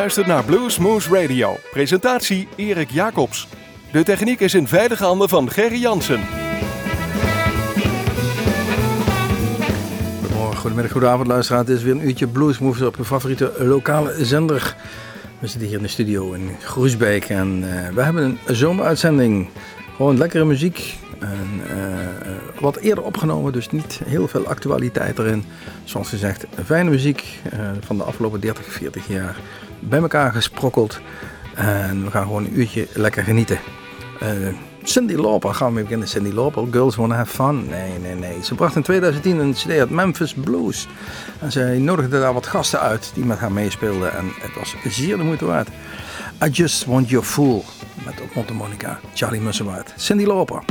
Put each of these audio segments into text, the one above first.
Luistert naar Bluesmoose Radio. Presentatie Erik Jacobs. De techniek is in veilige handen van Gerry Jansen. Goedemorgen, goedemiddag, goedenavond luisteraar. Het is weer een uurtje Bluesmoose op uw favoriete lokale zender. We zitten hier in de studio in Groesbeek en uh, we hebben een zomeruitzending. Gewoon lekkere muziek. En, uh, wat eerder opgenomen, dus niet heel veel actualiteit erin. Zoals gezegd, fijne muziek uh, van de afgelopen 30, 40 jaar bij elkaar gesprokkeld. En we gaan gewoon een uurtje lekker genieten. Cindy Lauper, gaan we beginnen. Cindy Lauper, Girls Wanna Have Fun. Nee, nee, nee. Ze bracht in 2010 een cd uit Memphis Blues. En zij nodigde daar wat gasten uit die met haar meespeelden. En het was zeer de moeite waard. I Just Want Your Fool. Met op Montemonica, Charlie Musselwhite. Cindy Lauper.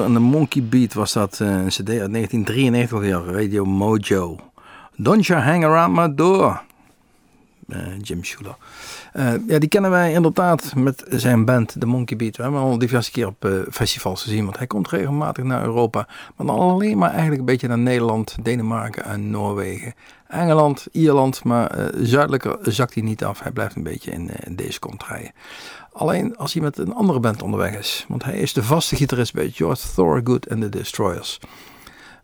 En de Monkey Beat was dat uh, een cd uit 1993 alweer, Radio Mojo. Don't you hang around my door. Uh, Jim Schuler. Uh, ja, die kennen wij inderdaad met zijn band, de Monkey Beat. We hebben hem al diverse keer op festivals gezien, want hij komt regelmatig naar Europa. Maar dan alleen maar eigenlijk een beetje naar Nederland, Denemarken en Noorwegen. Engeland, Ierland, maar zuidelijker zakt hij niet af. Hij blijft een beetje in, in deze kont rijden. Alleen als hij met een andere band onderweg is. Want hij is de vaste gitarist bij George Thorogood en de Destroyers.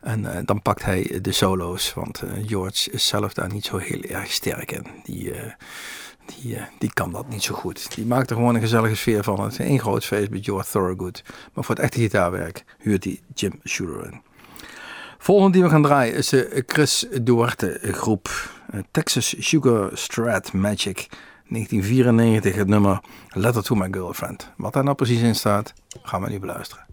En uh, dan pakt hij de solo's, want uh, George is zelf daar niet zo heel erg sterk in. Die, uh, die, die kan dat niet zo goed. Die maakt er gewoon een gezellige sfeer van. Het is één groot feest bij George Thorogood. Maar voor het echte gitaarwerk huurt hij Jim Schuler in. Volgende die we gaan draaien is de Chris Duarte groep. Texas Sugar Strat Magic. 1994 het nummer Letter to My Girlfriend. Wat daar nou precies in staat, gaan we nu beluisteren.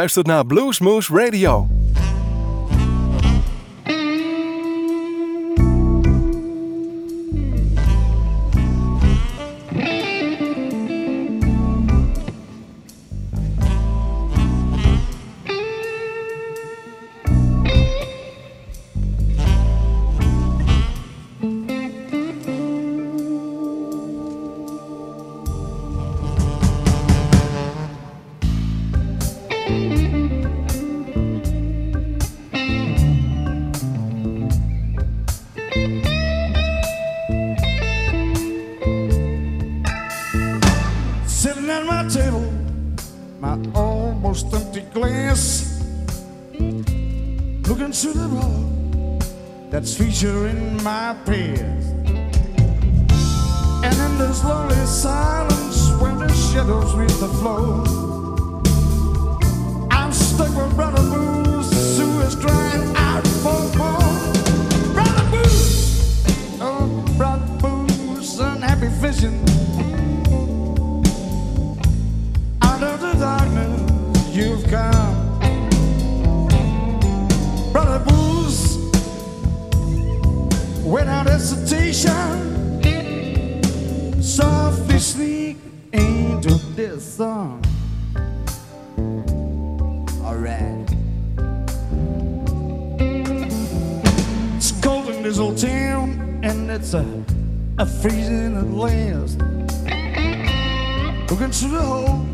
Luistert naar Bluesmoose Radio. brother moves to his drum. it's a, a freezing at last. Looking through the hole,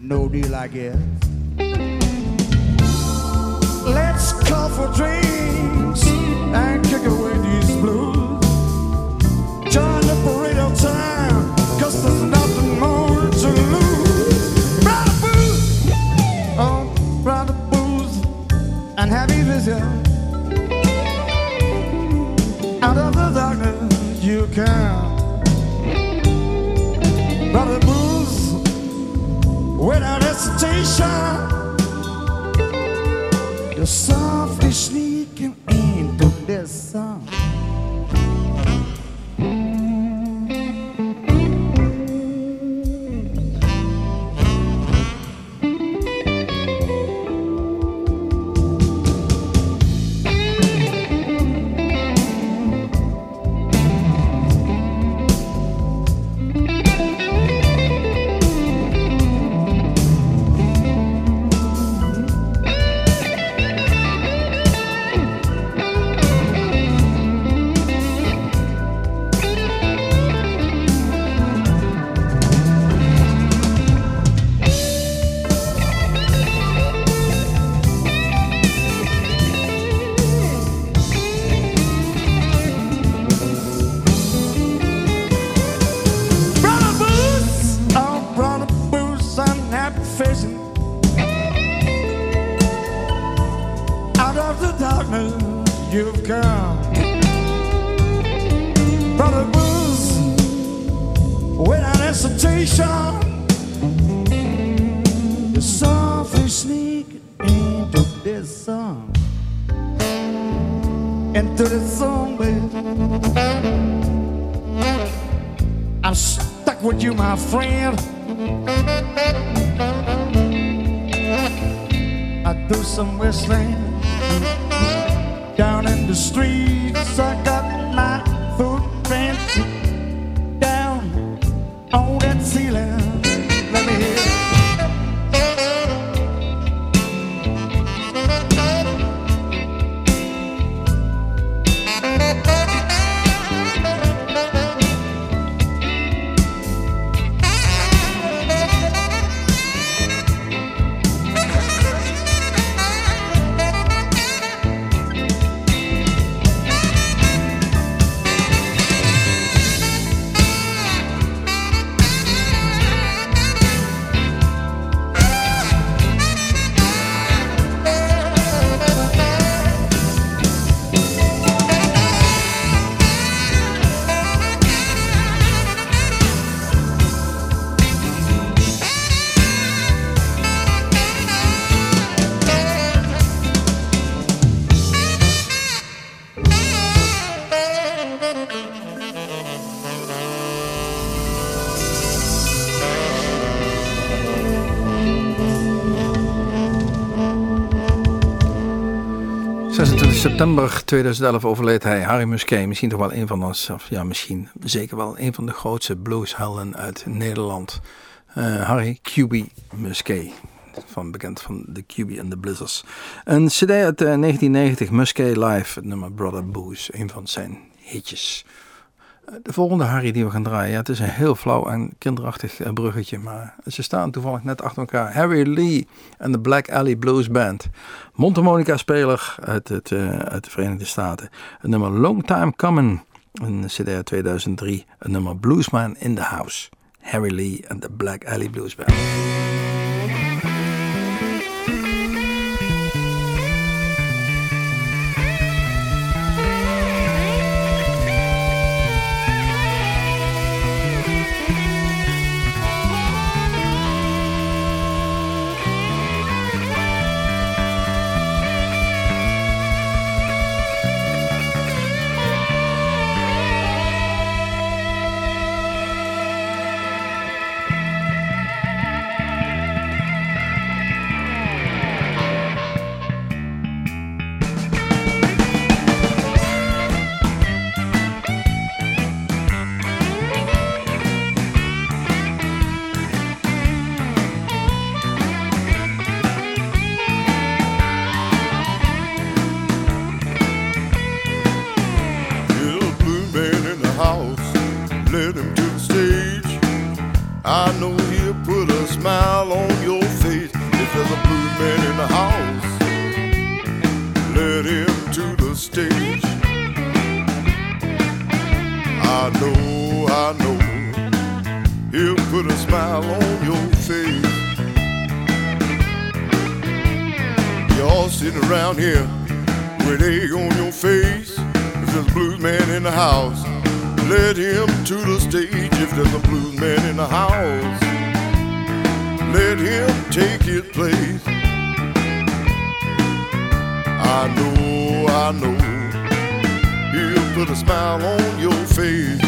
no deal, I guess. Let's call for drinks and kick away these blues. Join the parade of time, cause there's nothing more to lose. Round the booze, oh, round the booze, and happy visit. can. But it moves without hesitation. you softly selfishly. September 2011 overleed hij, Harry Musquet. Misschien toch wel een van ons, of ja, misschien zeker wel een van de grootste blueshelden uit Nederland. Uh, Harry QB Musquet. Van, bekend van de QB en de Blizzards. Een CD uit uh, 1990, Musquet Live, nummer Brother Booze. Een van zijn hitjes. De volgende Harry die we gaan draaien, ja, het is een heel flauw en kinderachtig eh, bruggetje, maar ze staan toevallig net achter elkaar. Harry Lee en de Black Alley Blues Band. Mondharmonica-speler uit, het, uh, uit de Verenigde Staten. Een nummer Long Time Coming, een CD uit 2003. Een nummer Bluesman in the House. Harry Lee en de Black Alley Blues Band. there's a blue man in the house. Let him to the stage. I know, I know, he'll put a smile on your face. Y'all sitting around here with egg on your face. If there's a blues man in the house, let him to the stage. If there's a blues man in the house. Let him take his place. I know, I know, he'll put a smile on your face.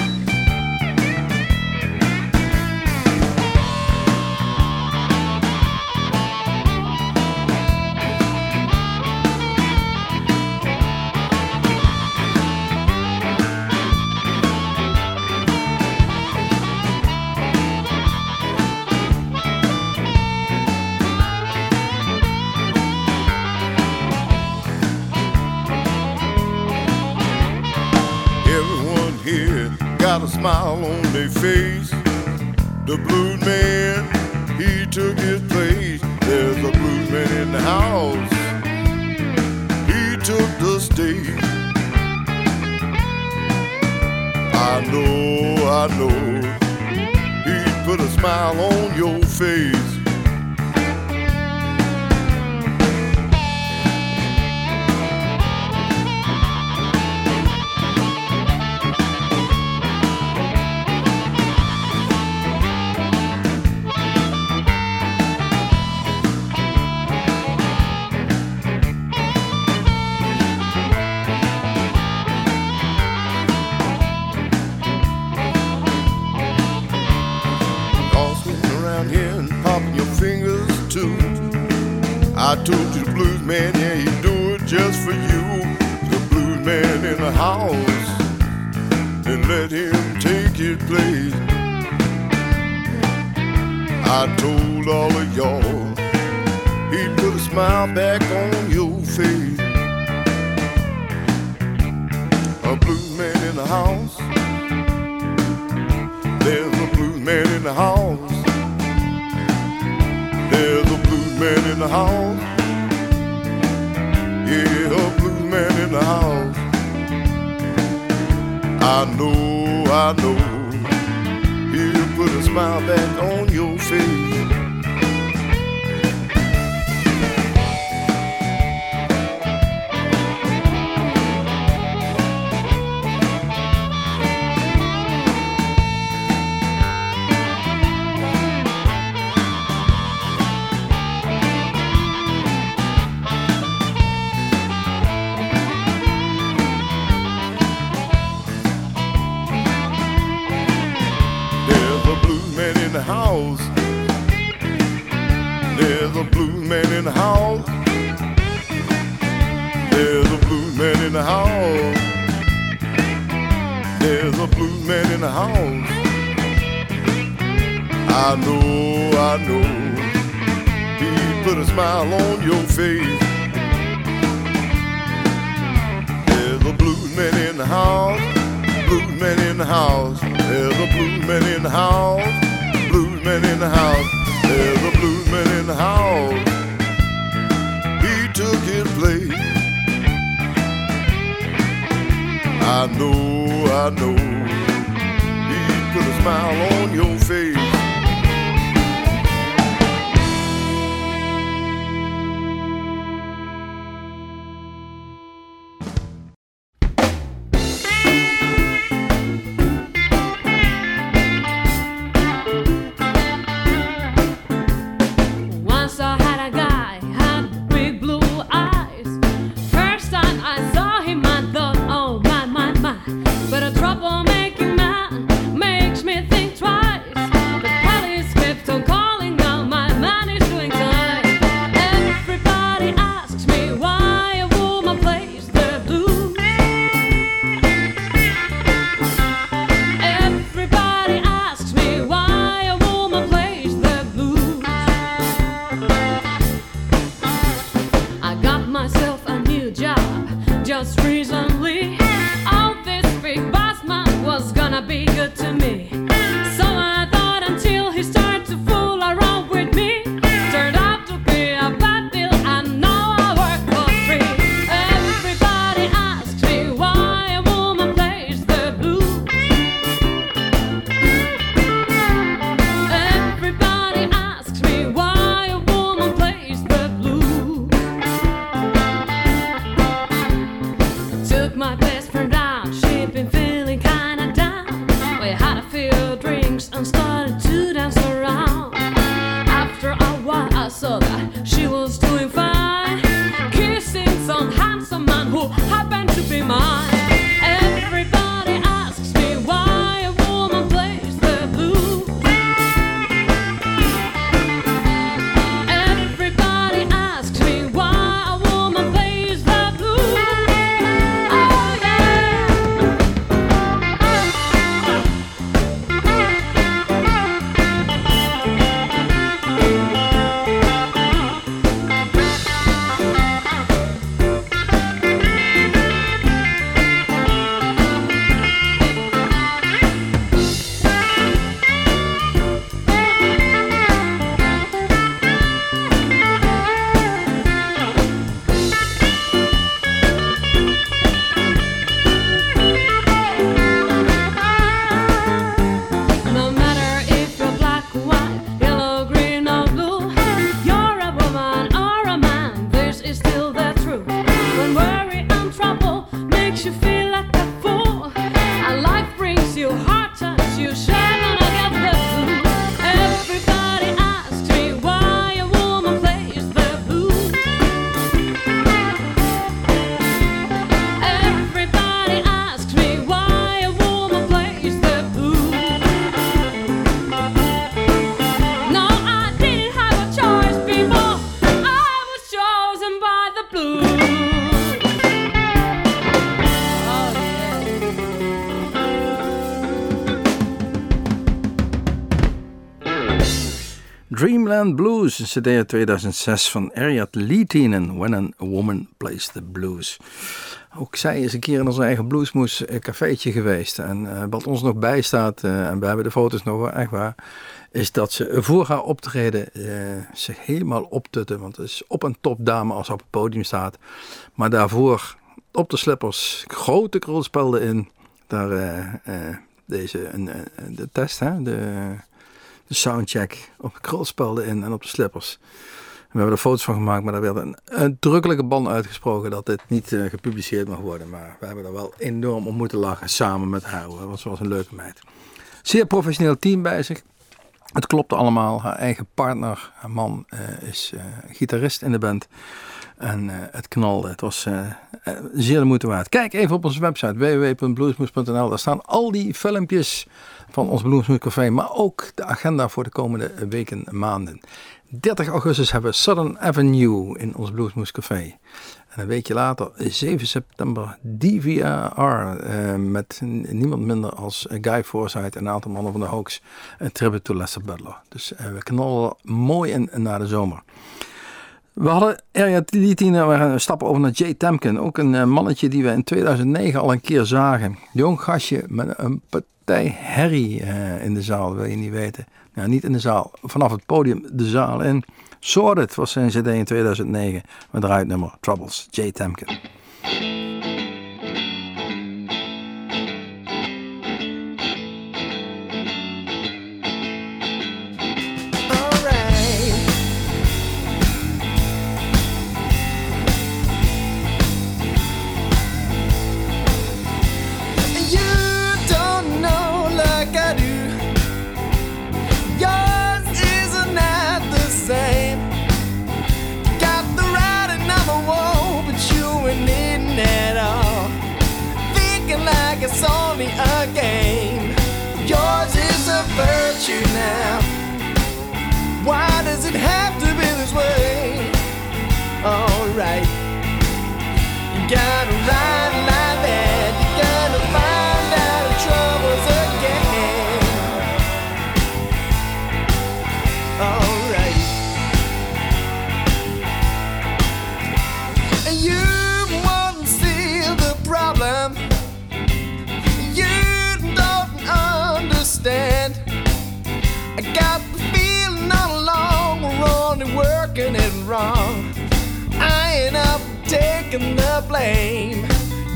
Their face. The blues man, he took his place. There's a blues man in the house. He took the stage. I know, I know. He put a smile on your face. I told you the blues man, yeah, he do it just for you. The blues man in the house, and let him take his place. I told all of y'all, he put a smile back on your face. A blues man in the house, there's a blues man in the house. Man in the house. Yeah, a blues man in the house. I know, I know. He'll put a smile back on your face. I know, I know. He put a smile on your face. Blues, een cd uit 2006 van Ariad Leetinen, When a Woman Plays the Blues. Ook zij is een keer in ons eigen bluesmoes eh, cafeetje geweest. En eh, wat ons nog bijstaat, eh, en we hebben de foto's nog wel echt waar, is dat ze voor haar optreden eh, zich helemaal optutten. Want het is op een topdame als ze op het podium staat. Maar daarvoor op de slippers, grote krulspelden in. Daar eh, deze, een, de test, hè, de, de soundcheck op de krulspelden in en op de slippers. We hebben er foto's van gemaakt, maar daar werd een uitdrukkelijke ban uitgesproken dat dit niet eh, gepubliceerd mag worden. Maar we hebben er wel enorm om moeten lachen samen met haar, hoor, want ze was een leuke meid. Zeer professioneel team bij zich. Het klopte allemaal. Haar eigen partner, haar man, eh, is eh, gitarist in de band. En het knalde. Het was zeer de moeite waard. Kijk even op onze website www.bluesmoes.nl. Daar staan al die filmpjes van ons Bluesmoes Café. Maar ook de agenda voor de komende weken en maanden. 30 augustus hebben we Southern Avenue in ons Bluesmoes Café. En een weekje later, 7 september, DVR. eh, met niemand minder als Guy Forsyth en een aantal mannen van de Hawks. Een tribute to Lester Butler. Dus eh, we knallen mooi in na de zomer. We hadden Area Litin, we stappen over naar Jay Temkin. Ook een eh, mannetje die we in 2009 al een keer zagen. Jong gastje met een partij herrie eh, in de zaal, wil je niet weten. Nou, niet in de zaal, vanaf het podium de zaal in. Sorted was zijn cd in 2009 met eruit nummer Troubles, Jay Temkin.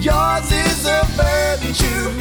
Yours is a virtue.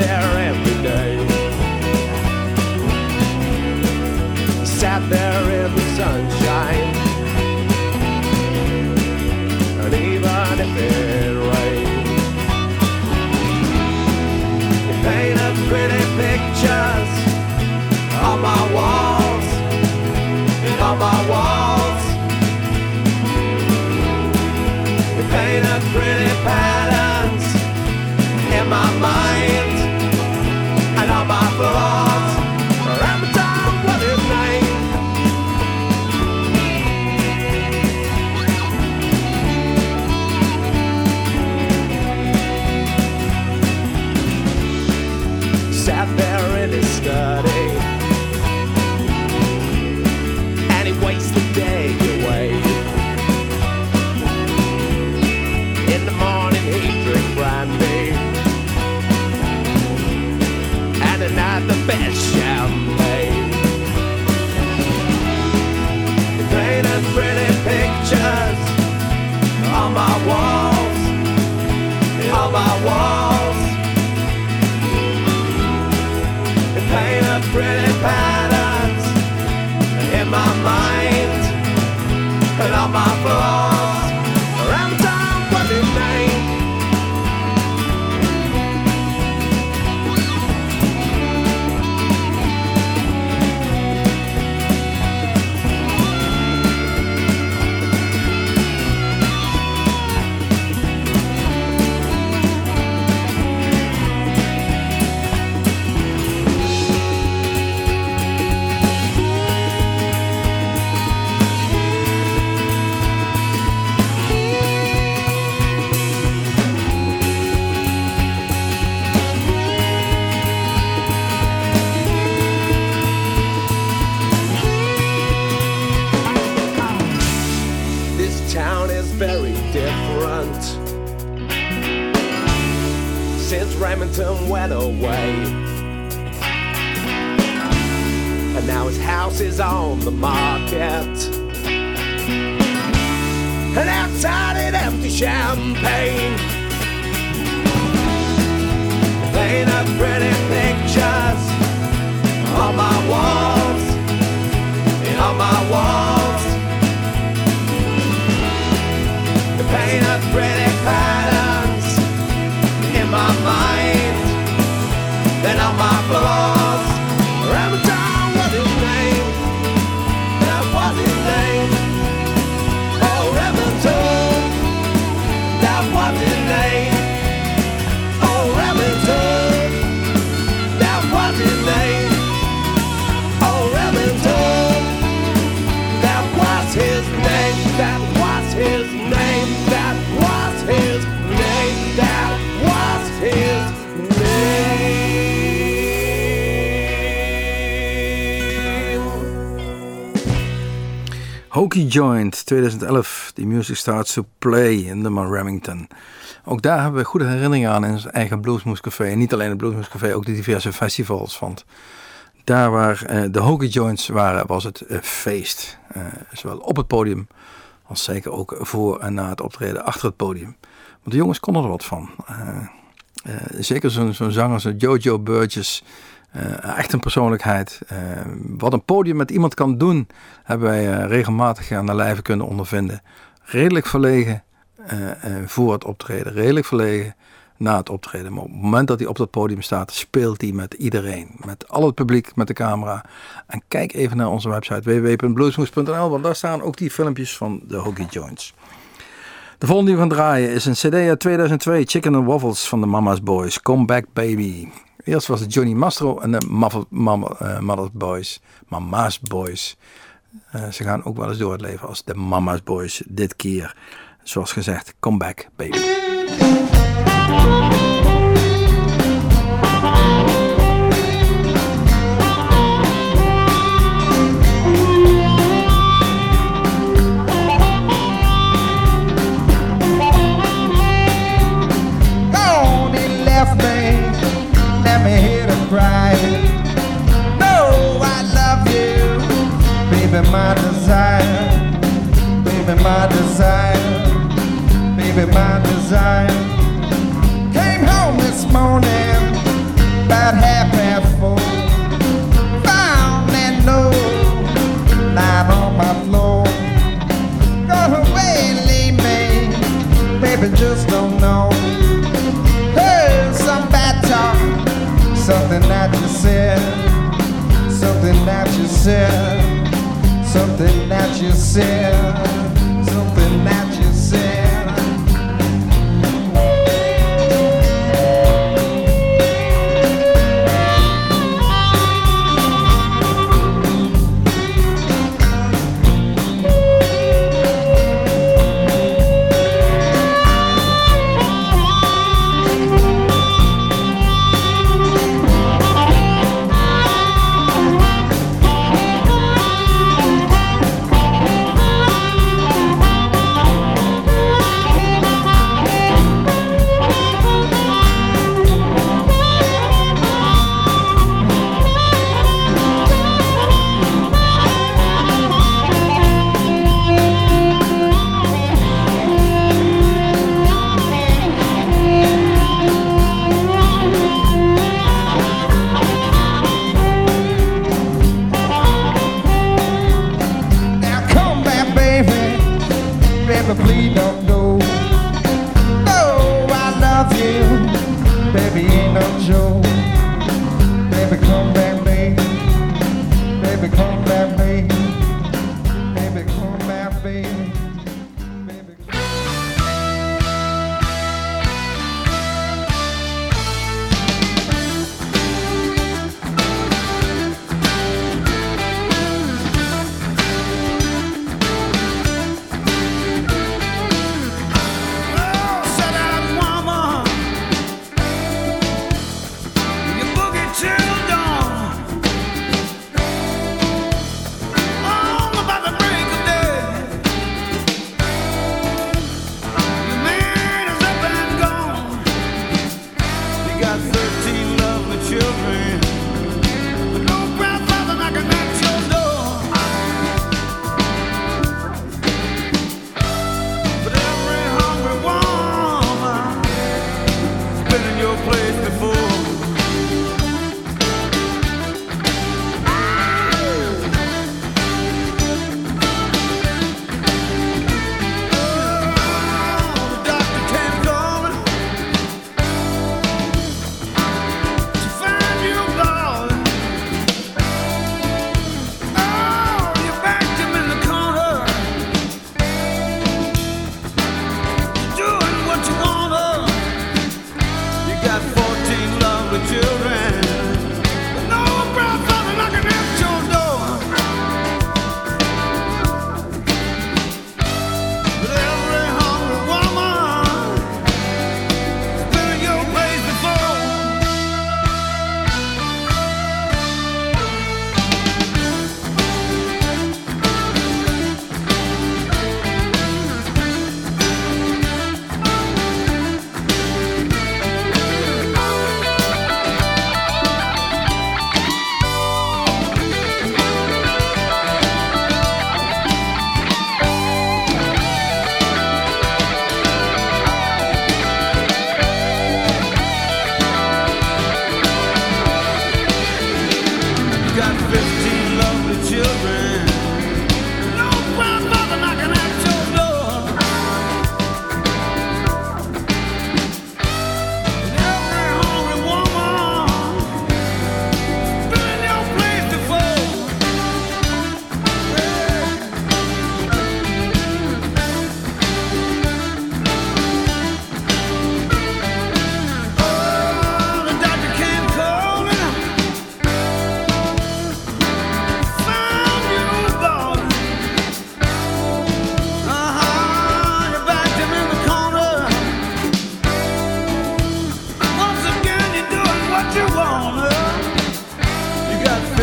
There every day. Sat there in the sunshine Remington went away. And now his house is on the market. And outside it empty champagne. Painted pretty pictures fly. Hokey Joint 2011, The Music Starts to Play in de Remington. Ook daar hebben we goede herinneringen aan in zijn eigen Bluesmoes Café. En niet alleen het Bluesmoes Café, ook de diverse festivals. Want daar waar eh, de Hokey Joints waren, was het eh, feest. Eh, zowel op het podium als zeker ook voor en na het optreden achter het podium. Want de jongens konden er wat van. Zeker zo'n zo'n zanger als Jojo Burgess. Eh, echt een persoonlijkheid. Eh, wat een podium met iemand kan doen, hebben wij eh, regelmatig aan de lijve kunnen ondervinden. Redelijk verlegen voor het optreden, redelijk verlegen na het optreden. Maar op het moment dat hij op dat podium staat, speelt hij met iedereen. Met al het publiek, met de camera. En kijk even naar onze website www.bluesmoes.nl, want daar staan ook die filmpjes van de Hokey Joints. De volgende die we gaan draaien is een cd uit 2002, Chicken and Waffles van de Mama's Boys, Come Back Baby. Eerst was het Johnny Mastro en de Mama, Mama, eh, Mother's Boys, Mama's Boys. Eh, ze gaan ook wel eens door het leven als de Mama's Boys dit keer. Zoals gezegd, Come Back Baby. baby, my desire, baby, my desire, baby, my desire. Came home this morning about half past four. Found that note lying on my floor. Go away, leave me, baby, just don't know. Heard some bad talk, something that you said, something that you said something that you said.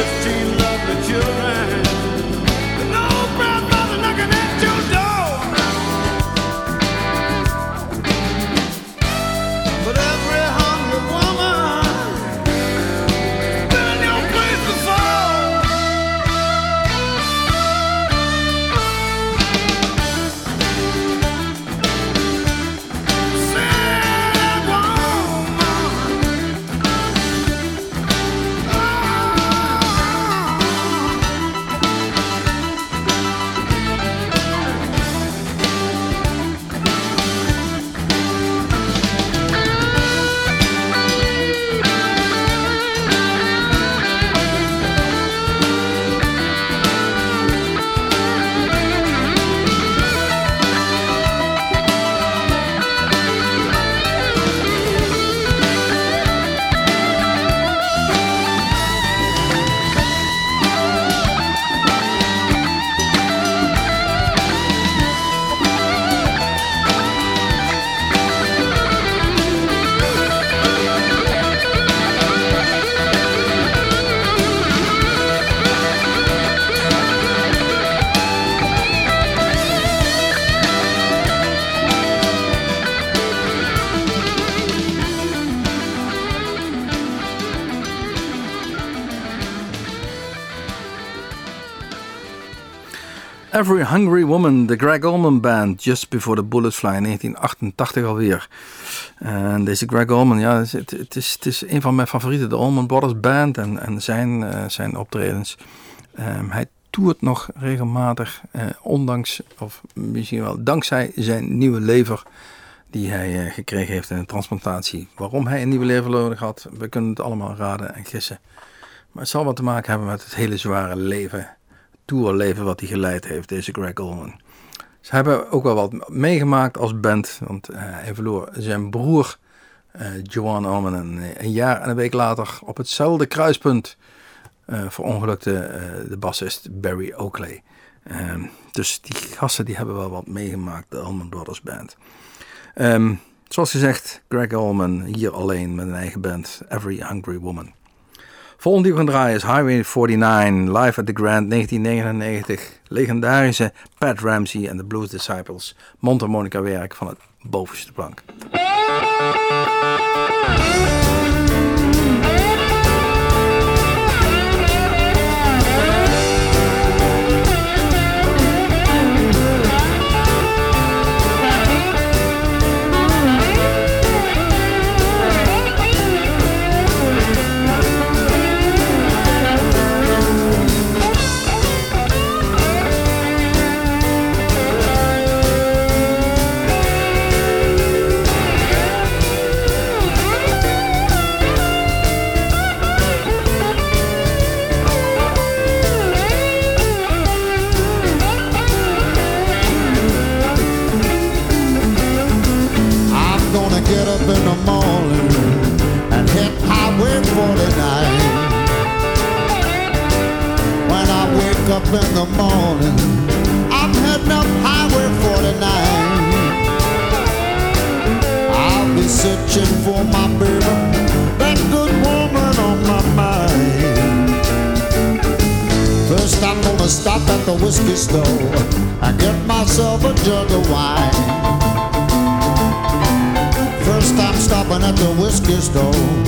15 Every Hungry Woman, de Greg Allman Band, Just Before the Bullets Fly, 1988 alweer. En deze Greg Allman, ja, het, het, is, het is een van mijn favorieten, de Allman Brothers Band en, en zijn, eh, zijn optredens. Ehm, hij toert nog regelmatig, eh, ondanks, of misschien wel dankzij zijn nieuwe lever die hij eh, gekregen heeft in een transplantatie. Waarom hij een nieuwe lever nodig had, we kunnen het allemaal raden en gissen. Maar het zal wat te maken hebben met het hele zware leven, tourleven wat hij geleid heeft, deze Greg Allman. Ze hebben ook wel wat meegemaakt als band, want eh, hij verloor zijn broer eh Joan Allman een, een jaar en een week later op hetzelfde kruispunt eh verongelukte eh, de bassist Barry Oakley. Ehm, dus die gasten die hebben wel wat meegemaakt, de Allman Brothers Band. Ehm, zoals gezegd, Greg Allman hier alleen met een eigen band, Every Hungry Woman. Volgende die gaan draaien is Highway 49, live at the Grand 1999. Legendarische Pat Ramsey en de Blues Disciples. Mondharmonica werk van het bovenste plank. Up in the morning, I'm heading up Highway 49. I'll be searching for my baby, that good woman on my mind. First, I'm gonna stop at the whiskey store and get myself a jug of wine. First I'm stopping at the whiskey store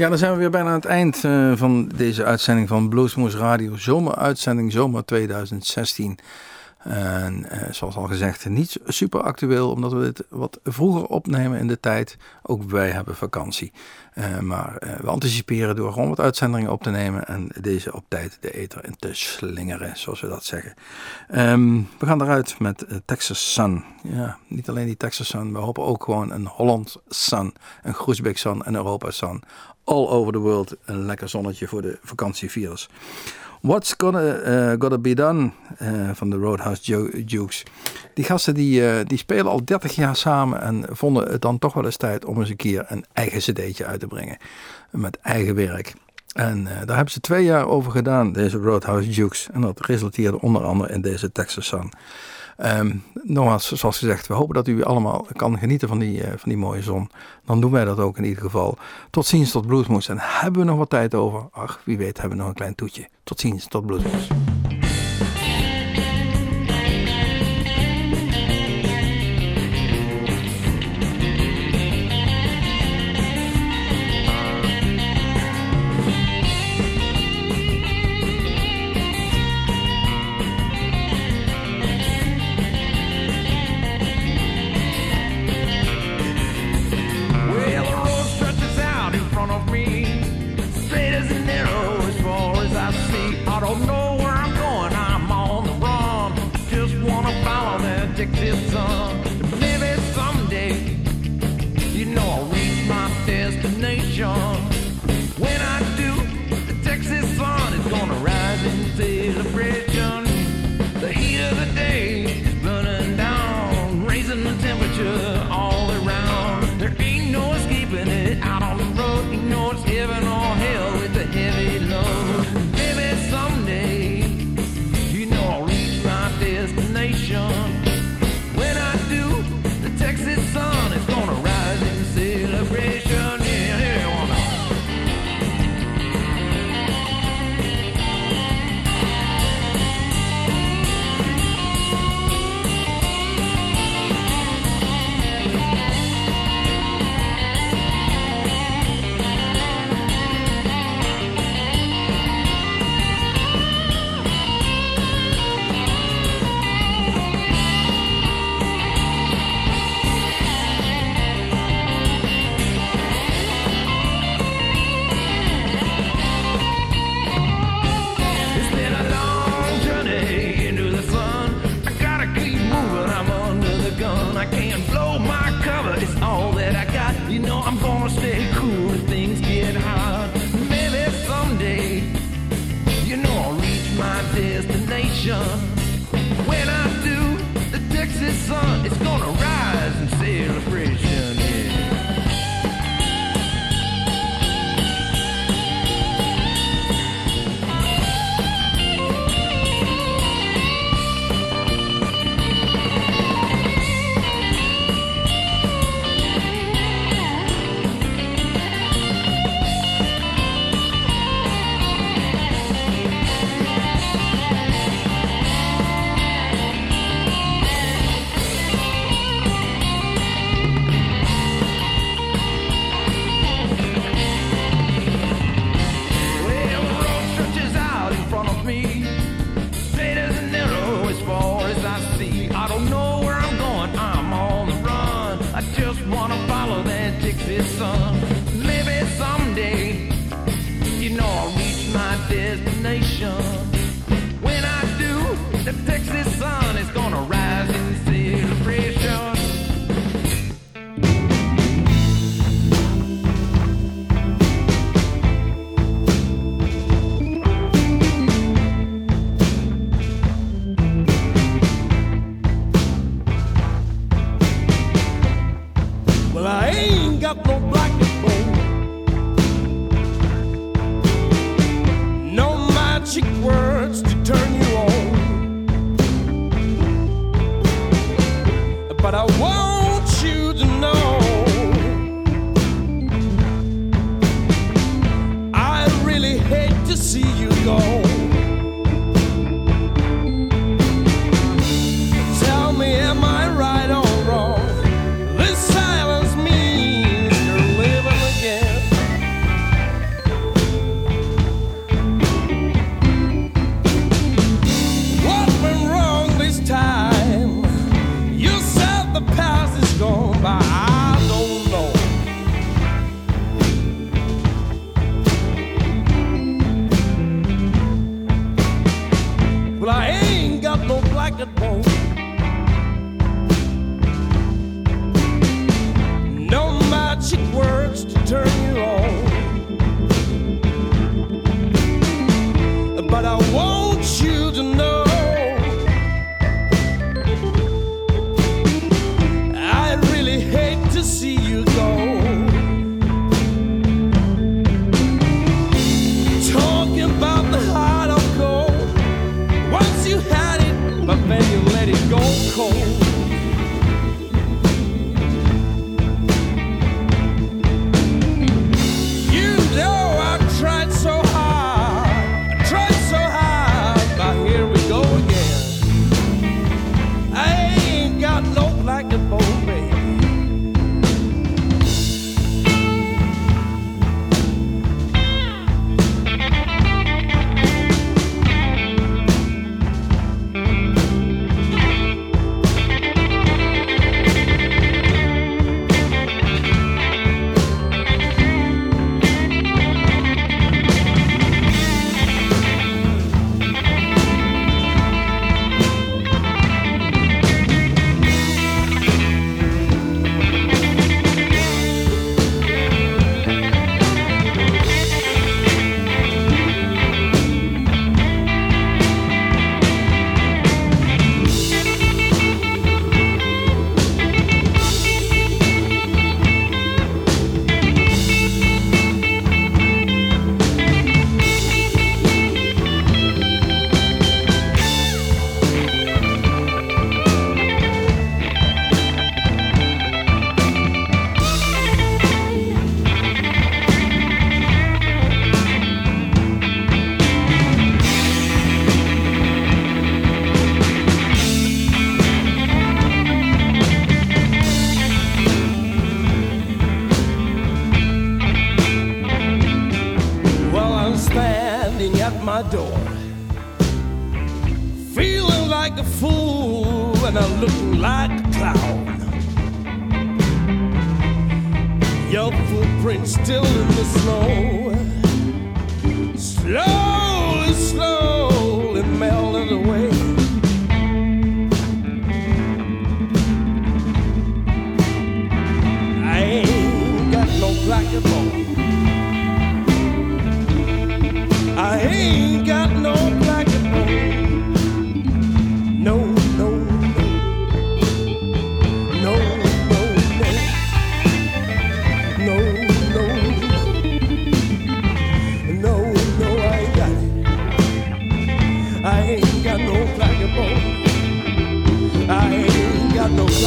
Ja, dan zijn we weer bijna aan het eind eh, van deze uitzending van Bluesmoose Radio. Zomeruitzending, zomer 2016. En eh, zoals al gezegd, niet super actueel, omdat we dit wat vroeger opnemen in de tijd. Ook wij hebben vakantie. Eh, maar we anticiperen door gewoon wat uitzendingen op te nemen en deze op tijd de ether in te slingeren, zoals we dat zeggen. Ehm, we gaan eruit met Texas Sun. Ja, niet alleen die Texas Sun, we hopen ook gewoon een Holland Sun, een Groesbeek Sun en Europa Sun all over the world een lekker zonnetje voor de vakantievirus. What's gonna, uh, be done eh, van de Roadhouse Jukes. Die gasten die, eh, die spelen al 30 jaar samen en vonden het dan toch wel eens tijd om eens een keer een eigen cd'tje uit te brengen. Met eigen werk. En daar hebben ze twee jaar over gedaan, deze Roadhouse Jukes. En dat resulteerde onder andere in deze Texas Sun. Um, nogmaals, zoals gezegd, we hopen dat u allemaal kan genieten van die, eh, van die mooie zon. Dan doen wij dat ook in ieder geval. Tot ziens, tot bloedmoes. En hebben we nog wat tijd over? Ach, wie weet hebben we nog een klein toetje. Tot ziens, tot bloedmoes. like a fool and I look like a clown. Your footprints still in the snow. Slowly, slowly.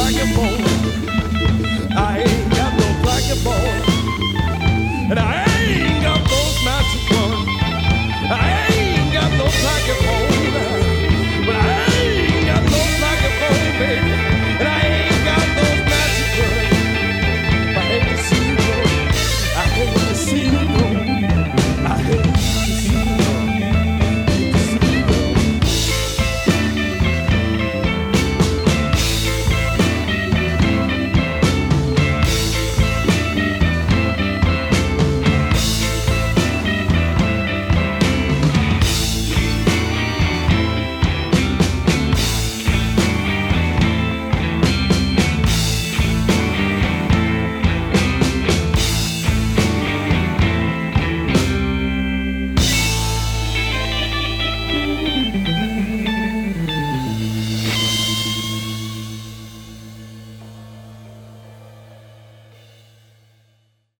I ain't got no blackie. And I ain't got no magic one. I ain't got no blackie.